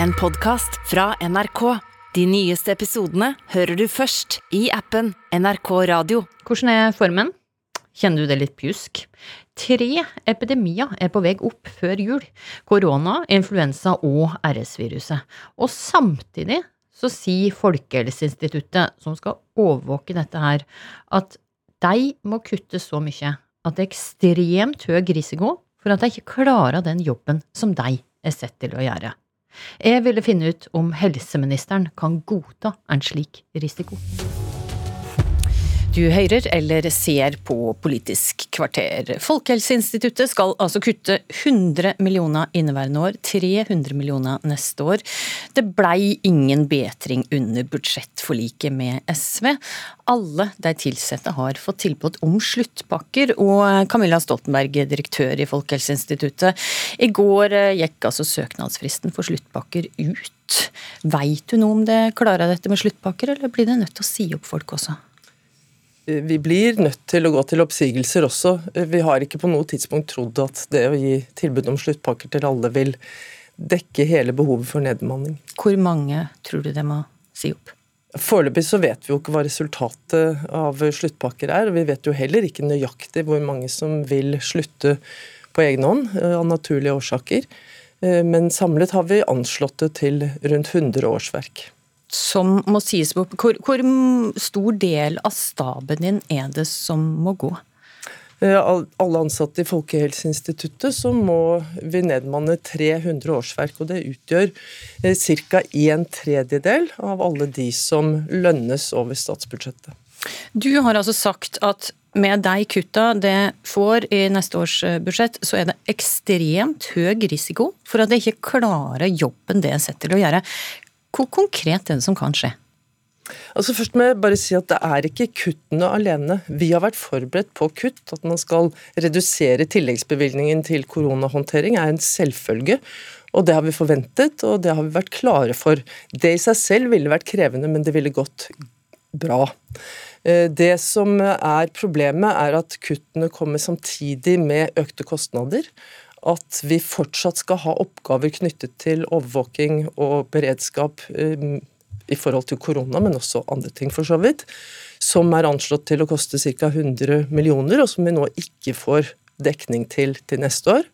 en podkast fra NRK. De nyeste episodene hører du først i appen NRK Radio. Hvordan er formen? Kjenner du det litt pjusk? Tre epidemier er på vei opp før jul. Korona, influensa og RS-viruset. Og samtidig så sier Folkehelseinstituttet, som skal overvåke dette her, at de må kutte så mye at det er ekstremt høy risiko for at de ikke klarer den jobben som de er sett til å gjøre. Jeg ville finne ut om helseministeren kan godta en slik risiko. Du hører eller ser på Politisk kvarter. Folkehelseinstituttet skal altså kutte 100 millioner inneværende år, 300 millioner neste år. Det blei ingen betring under budsjettforliket med SV. Alle de ansatte har fått tilbud om sluttpakker, og Camilla Stoltenberg, direktør i Folkehelseinstituttet. I går gikk altså søknadsfristen for sluttpakker ut. Veit du noe om det klarer dette med sluttpakker, eller blir det nødt til å si opp folk også? Vi blir nødt til å gå til oppsigelser også. Vi har ikke på noe tidspunkt trodd at det å gi tilbud om sluttpakker til alle vil dekke hele behovet for nedbemanning. Hvor mange tror du det må si opp? Foreløpig så vet vi jo ikke hva resultatet av sluttpakker er. og Vi vet jo heller ikke nøyaktig hvor mange som vil slutte på egen hånd eh, av naturlige årsaker. Eh, men samlet har vi anslått det til rundt 100 årsverk som må sies opp. Hvor, hvor, stor del av staben din er det som må gå? Eh, alle ansatte i Folkehelseinstituttet så må vi nedmanne 300 årsverk. og Det utgjør eh, ca. en tredjedel av alle de som lønnes over statsbudsjettet. Du har altså sagt at med de kutta det får i neste års eh, budsjett, så er det ekstremt høy risiko for at det ikke klarer jobben det er sett til å gjøre. Hvor konkret er det som kan skje? Altså Først må jeg bare si at Det er ikke kuttene alene. Vi har vært forberedt på kutt. At man skal redusere tilleggsbevilgningen til koronahåndtering er en selvfølge. Og Det har vi forventet, og det har vi vært klare for. Det i seg selv ville vært krevende, men det ville gått bra. Eh, det som er problemet, er at kuttene kommer samtidig med økte kostnader at vi fortsatt skal ha oppgaver knyttet til overvåking og beredskap um, i forhold til korona, men også andre ting, for så vidt, som er anslått til å koste ca. 100 millioner, og som vi nå ikke får dekning til til neste år.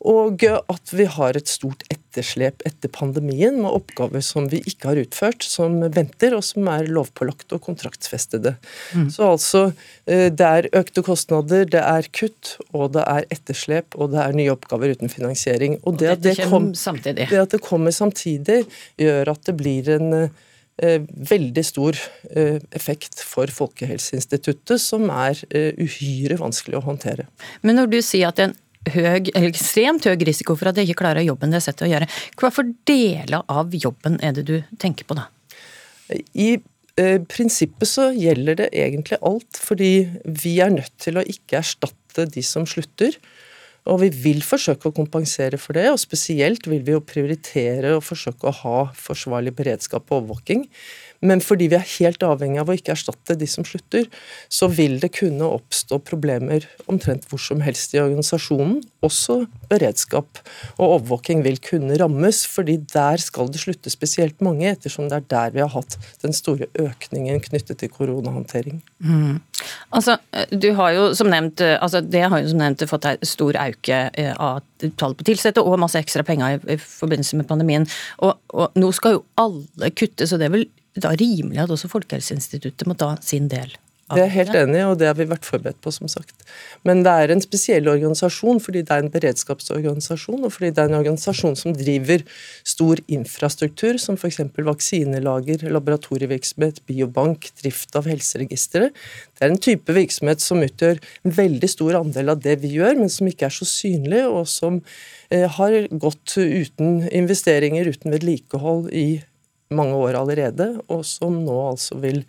Og at vi har et stort etterslep etter pandemien med oppgaver som vi ikke har utført, som venter, og som er lovpålagte og kontraktsfestede. Mm. Så altså, eh, det er økte kostnader, det er kutt, og det er etterslep, og det er nye oppgaver uten finansiering. Og det, og det, at, det, kom, det at det kommer samtidig, gjør at det blir en eh, veldig stor eh, effekt for Folkehelseinstituttet, som er uhyre vanskelig å håndtere. Men når du sier at en høy, ekstremt høy risiko for at jeg ikke klarer jobben det er sett å gjøre. Hva for deler av jobben er det du tenker på da? I eh, prinsippet så gjelder det egentlig alt, fordi vi er nødt til å ikke erstatte de som slutter. Og vi vil forsøke å kompensere for det, og spesielt vil vi jo prioritere å forsøke å ha forsvarlig beredskap og overvåking. Men fordi vi er helt avhengig av å ikke erstatte de som slutter, så vil det kunne oppstå problemer omtrent hvor som helst i organisasjonen. Også beredskap og overvåking vil kunne rammes, fordi der skal det slutte spesielt mange, ettersom det er der vi har hatt den store økningen knyttet til koronahåndtering. Mm. Altså, du har jo som nevnt, altså Det har jo som nevnt fått stor auke eh, av tall på tilsette og masse ekstra penger i, i forbindelse med pandemien. Og, og nå skal jo alle kutte, så det er vel da rimelig at også Folkehelseinstituttet må ta sin del? Det er helt enig og det har vi vært forberedt på, som sagt. Men det er en spesiell organisasjon fordi det er en beredskapsorganisasjon, og fordi det er en organisasjon som driver stor infrastruktur, som f.eks. vaksinelager, laboratorievirksomhet, biobank, drift av helseregistre. Det er en type virksomhet som utgjør en veldig stor andel av det vi gjør, men som ikke er så synlig, og som eh, har gått uten investeringer, uten vedlikehold i mange år allerede, og som nå altså vil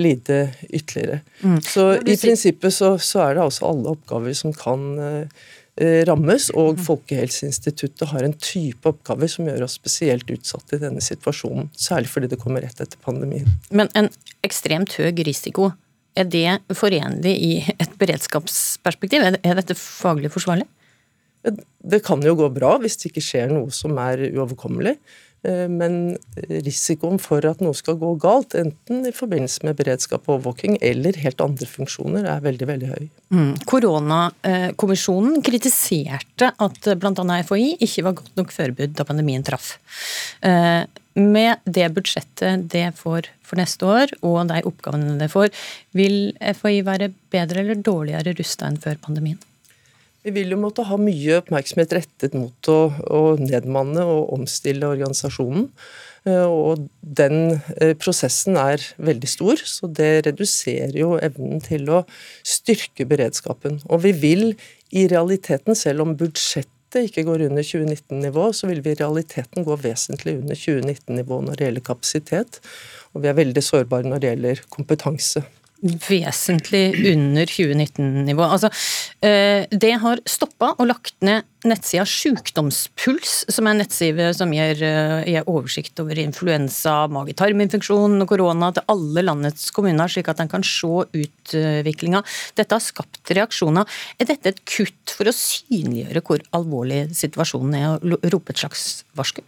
lide ytterligere. Mm. Så i prinsippet så, så, er det altså alle oppgaver som kan eh, rammes, og mm. Folkehelseinstituttet har en type oppgaver som gjør oss spesielt utsatt i denne situasjonen. Særlig fordi det kommer rett etter pandemien. Men en ekstremt høy risiko, er det forenlig i et beredskapsperspektiv? Er dette faglig forsvarlig? Det kan jo gå bra hvis det ikke skjer noe som er uoverkommelig. Eh, men risikoen for at noe skal gå galt, enten i forbindelse med beredskap og overvåking eller helt andre funksjoner, er veldig veldig høy. Mm. Koronakommisjonen kritiserte at bl.a. FHI ikke var godt nok forberedt da pandemien traff. Eh, med det budsjettet det får for neste år, og de oppgavene det får, vil FHI være bedre eller dårligere rusta enn før pandemien? Vi vil jo måtte ha mye oppmerksomhet rettet mot å, å nedmanne og omstille organisasjonen. Eh, og den eh, prosessen er veldig stor, så det reduserer jo evnen til å styrke beredskapen. Og vi vil i realiteten, selv om budsjettet ikke går under 2019-nivå, så vil vi i realiteten gå vesentlig under 2019-nivå når det gjelder kapasitet. Og vi er veldig sårbare når det gjelder kompetanse vesentlig under 2019-nivå. Altså, eh, det har stoppa og lagt ned nettsida Sjukdomspuls, som er en nettside som gir, eh, gir oversikt over influensa, mage-tarminfeksjon og korona til alle landets kommuner, slik at en kan se utviklinga. Dette har skapt reaksjoner. Er dette et kutt for å synliggjøre hvor alvorlig situasjonen er, og rope et slags varsku?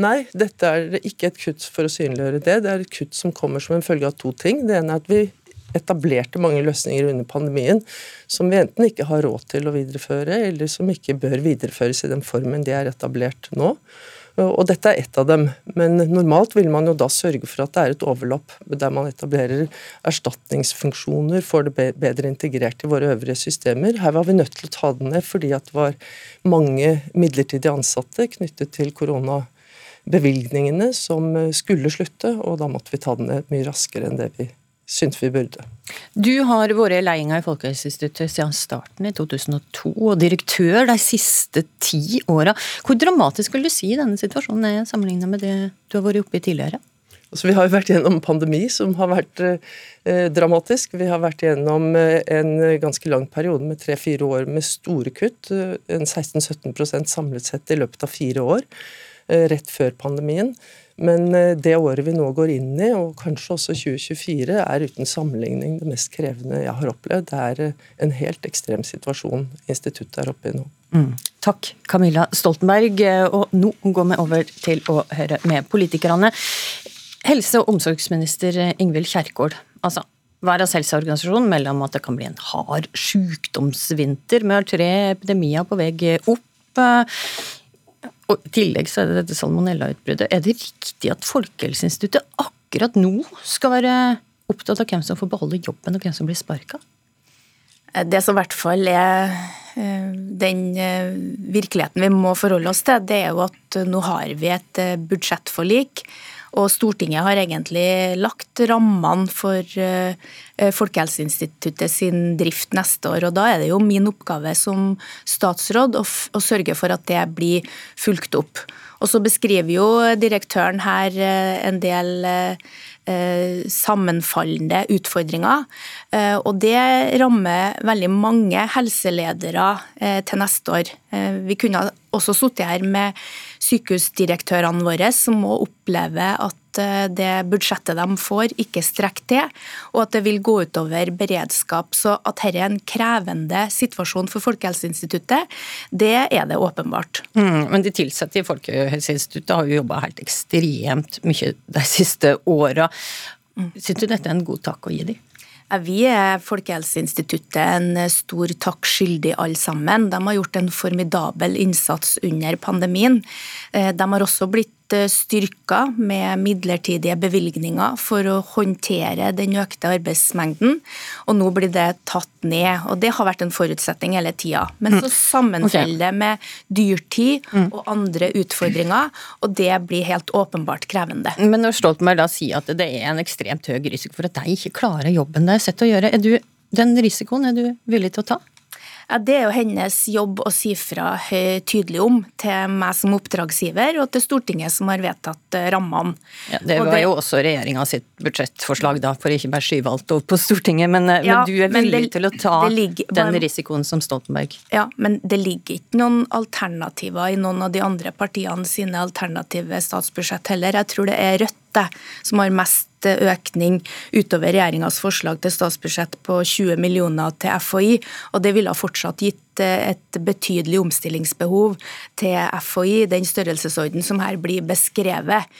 Nei, dette er ikke et kutt for å synliggjøre det. Det er et kutt som kommer som en følge av to ting. Det ene er at vi etablerte mange løsninger under pandemien som vi enten ikke har råd til å videreføre, eller som ikke bør videreføres i den formen de er etablert nå. Og dette er ett av dem. Men normalt vil man jo da sørge for at det er et overlapp der man etablerer erstatningsfunksjoner, får det bedre integrert i våre øvrige systemer. Her var vi nødt til å ta det ned fordi det var mange midlertidig ansatte knyttet til koronabevilgningene som skulle slutte, og da måtte vi ta det ned mye raskere enn det vi syns vi burde. Du har vært i ledelsen i Folkehelseinstituttet siden starten i 2002, og direktør de siste ti åra. Hvor dramatisk vil du si denne situasjonen er sammenlignet med det du har vært oppe i tidligere? Altså, vi har jo vært gjennom pandemi, som har vært eh, dramatisk. Vi har vært gjennom eh, en ganske lang periode med tre-fire år med store kutt. Eh, en 16-17% samlet sett i løpet av fire år, eh, rett før pandemien. Men eh, det året vi nå går inn i, og kanskje også 2024, er uten sammenligning det mest krevende jeg har opplevd. Det er eh, en helt ekstrem situasjon instituttet er oppe i nå. Mm. Takk, Camilla Stoltenberg. Og nå går vi over til å høre med politikerne. Helse- og omsorgsminister Ingvild Kjerkol. Altså, Verdens helseorganisasjon melder om at det kan bli en hard sykdomsvinter. med tre epidemier på vei opp. Og I tillegg så er det dette salmonellautbruddet. Er det riktig at Folkehelseinstituttet akkurat nå skal være opptatt av hvem som får beholde jobben, og hvem som blir sparka? Det som i hvert fall er eh, den eh, virkeligheten vi må forholde oss til, det er jo at nå har vi et eh, budsjettforlik og Stortinget har egentlig lagt rammene for eh, Folkehelseinstituttet sin drift neste år. og Da er det jo min oppgave som statsråd å, sørge for at det blir fulgt opp. Og så beskriver jo direktøren her eh, en del eh, sammenfallende utfordringer. Og det rammer veldig mange helseledere til neste år. Vi kunne også sittet her med sykehusdirektørene våre som må oppleve at eh, det budsjettet de får, ikke strekker til, og at det vil gå utover beredskap. Så at dette er en krevende situasjon for Folkehelseinstituttet, det er det åpenbart. Mm, men de ansatte i Folkehelseinstituttet har jo jobba helt ekstremt mye de siste åra. Mm. Syns du dette er en god takk å gi dem? Vi er Folkehelseinstituttet en stor takk skyldig alle sammen. De har gjort en formidabel innsats under pandemien. Eh, de har også blitt Eh, styrka med midlertidige bevilgninger for å håndtere den økte arbeidsmengden, og nå blir det tatt ned. og Det har vært en forutsetning hele tida. Men så mm. sammenfaller det med dyrtid mm. og andre utfordringer, og det blir helt åpenbart krevende. Men når Stoltenberg da sier at det er en ekstremt høy risiko for at de ikke klarer jobben det er sett å gjøre, er du, den risikoen er du villig til å ta? Ja, Det er jo hennes jobb å si fra tydelig om til meg som oppdragsgiver, og til Stortinget som har vedtatt eh, rammene. Ja, det var det, jo også regjeringa sitt budsjettforslag, da, for ikke bare skyve alt over på Stortinget. Men, eh, ja, men du er villig det, til å ta ligger, den risikoen som Stoltenberg? Ja, men det ligger ikke noen alternativer i noen av de andre partiene sine alternative statsbudsjett heller. Jeg tror det er Rødt som har mest økning utover regjeringas forslag til statsbudsjett på 20 millioner til FHI, og det ville ha fortsatt gitt et betydelig omstillingsbehov til FHI, den størrelsesorden som her blir beskrevet.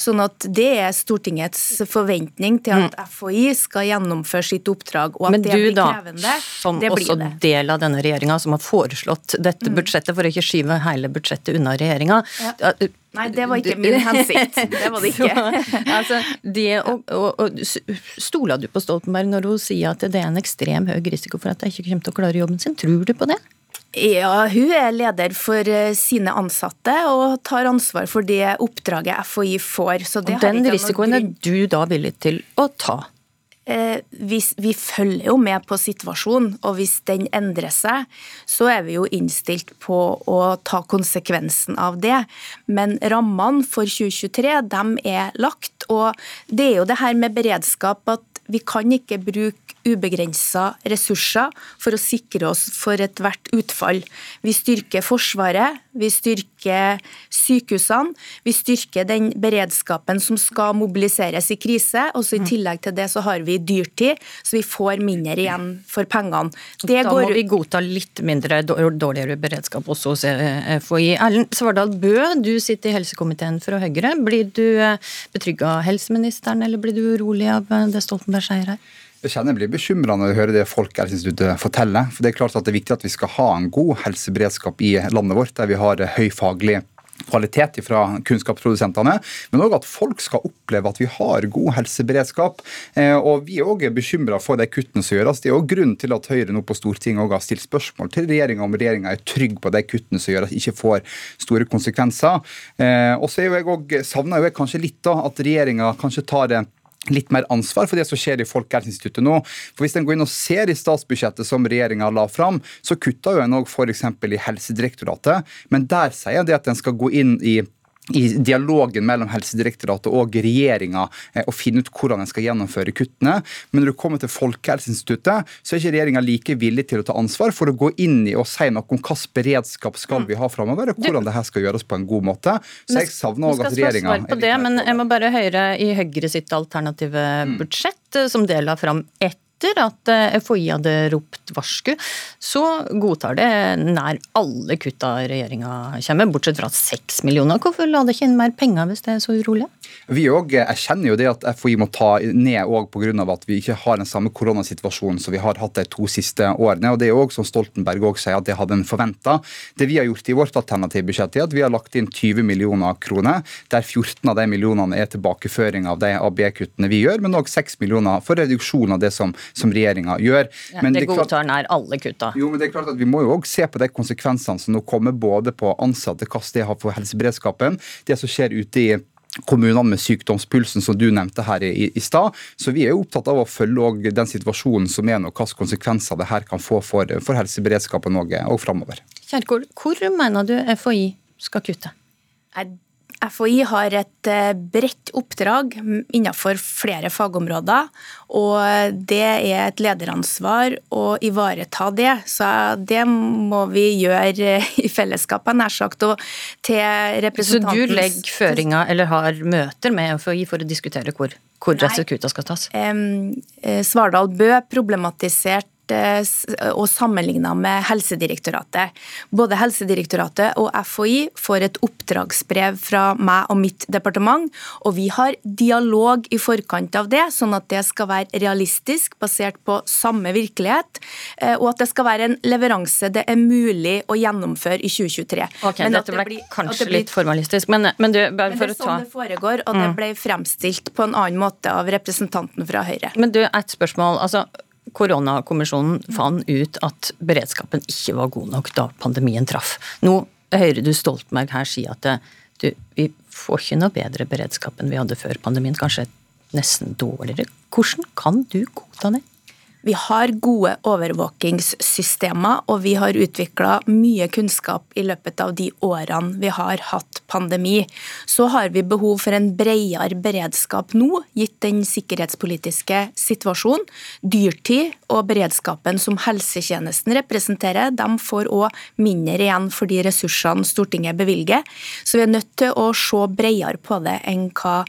Sånn at det er Stortingets forventning til at mm. FHI skal gjennomføre sitt oppdrag, og at Men det blir da, krevende. som også det. del av denne regjeringa som har foreslått dette mm. budsjettet, for å ikke skyve hele budsjettet unna regjeringa. Ja. Nei, det var ikke min hensikt. Det var det ikke. Så, altså, det, og, og, og, stoler du på Stoltenberg når hun sier at det er en ekstrem høy risiko for at de ikke kommer til å klare jobben sin? Tror du på det? Ja, hun er leder for eh, sine ansatte og tar ansvar for det oppdraget FHI får. Så det og den risikoen er du da villig til å ta? Eh, vi, vi, følger jo med på situasjonen, og hvis den endrer seg, så er vi jo innstilt på å ta konsekvensen av det. Men rammene for 2023 de er lagt, og det er jo det her med beredskap at vi kan ikke bruke ubegrensa ressurser for å sikre oss for ethvert utfall. Vi styrker Forsvaret, vi styrker sykehusene, vi styrker den beredskapen som skal mobiliseres i krise. og så I tillegg til det så har vi dyrtid, så vi får mindre igjen for pengene. Det da må vi godta litt mindre dårligere beredskap også hos FHI. Erlend Svardal Bø, du sitter i helsekomiteen fra Høyre. Blir du eh, betrygga av helseministeren, eller blir du urolig av eh, det Stoltenberg sier her? Jeg kjenner jeg blir bekymra når jeg hører det Folkehelseinstituttet forteller. For Det er klart at det er viktig at vi skal ha en god helseberedskap i landet vårt, der vi har høy faglig kvalitet fra kunnskapsprodusentene, men òg at folk skal oppleve at vi har god helseberedskap. Eh, og Vi er òg bekymra for de kuttene som gjøres. Det er òg grunnen til at Høyre nå på Stortinget har stilt spørsmål til regjeringa om regjeringa er trygg på de kuttene som gjøres, ikke får store konsekvenser. Eh, og så savner jeg kanskje litt da at regjeringa kanskje tar det litt mer ansvar for det som skjer i Folkehelseinstituttet nå. For Hvis en går inn og ser i statsbudsjettet som regjeringa la fram, så kutta jo en òg f.eks. i Helsedirektoratet, men der sier en det at en skal gå inn i i dialogen mellom Helsedirektoratet og regjeringa eh, å finne ut hvordan en skal gjennomføre kuttene. Men når det kommer til Folkehelseinstituttet, så er ikke regjeringa like villig til å ta ansvar for å gå inn i og si noe om hvilken beredskap skal vi ha framover, og hvordan det her skal gjøres på en god måte. Så jeg savner òg at regjeringa Men jeg må bare høre i Høyre sitt alternative mm. budsjett, som del la fram ett etter at eh, FHI hadde ropt varsku, så godtar det nær alle kutta regjeringa kommer, bortsett fra seks millioner. Hvorfor la det ikke inn mer penger hvis det er så urolig? Vi òg erkjenner jo det at FHI må ta ned òg pga. at vi ikke har den samme koronasituasjonen som vi har hatt de to siste årene. og Det er òg som Stoltenberg også sier at det hadde en forventa. Det vi har gjort i vårt alternative budsjett, er at vi har lagt inn 20 millioner kroner, der 14 av de millionene er tilbakeføring av de ABE-kuttene vi gjør, men òg 6 millioner for reduksjon av det som som regjeringa gjør. Ja, men det, det godtar nær alle kutta. Jo, men det er klart at Vi må jo også se på de konsekvensene som nå kommer både på ansatte, hva det har for helseberedskapen, det som skjer ute i kommunene med sykdomspulsen, som du nevnte her i, i stad. Så vi er jo opptatt av å følge den situasjonen som er, og hvilke konsekvenser det her kan få for, for helseberedskapen og, og framover. Kjerkol, hvor mener du FHI skal kutte? FHI har et eh, bredt oppdrag innenfor flere fagområder. Og det er et lederansvar å ivareta det. Så det må vi gjøre i fellesskap, nær sagt. Og til representantens... Så du legger føringa, eller har møter med FHI for å diskutere hvor, hvor disse kutta skal tas? Um, Svardal Bø problematiserte Eh, og sammenligna med Helsedirektoratet. Både Helsedirektoratet og FHI får et oppdragsbrev fra meg og mitt departement, og vi har dialog i forkant av det, sånn at det skal være realistisk, basert på samme virkelighet, eh, og at det skal være en leveranse det er mulig å gjennomføre i 2023. Okay, men Dette ble blir, kanskje blir, litt formalistisk, men, men du, bare for å ta det er sånn det foregår, og det mm. ble fremstilt på en annen måte av representanten fra Høyre. Men du, et spørsmål. altså Koronakommisjonen fant ut at beredskapen ikke var god nok da pandemien traff. Nå hører du Stoltenberg her si at du, vi får ikke noe bedre beredskap enn vi hadde før pandemien, kanskje nesten dårligere. Hvordan kan du godta det? Vi har gode overvåkingssystemer, og vi har utvikla mye kunnskap i løpet av de årene vi har hatt pandemi. Så har vi behov for en bredere beredskap nå, gitt den sikkerhetspolitiske situasjonen. Dyrtid og beredskapen som helsetjenesten representerer, de får òg mindre igjen for de ressursene Stortinget bevilger. Så vi er nødt til å se bredere på det enn hva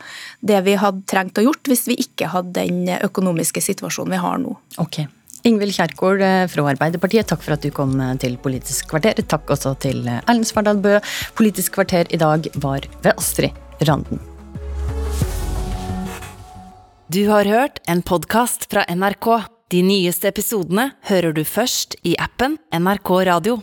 det vi hadde trengt å gjort hvis vi ikke hadde den økonomiske situasjonen vi har nå. Ok. Ingvild Kjerkol eh, fra Arbeiderpartiet, takk for at du kom eh, til Politisk kvarter. Takk også til eh, Erlend Svardal Bø. Politisk kvarter i dag var ved Astrid Randen. Du har hørt en podkast fra NRK. De nyeste episodene hører du først i appen NRK Radio.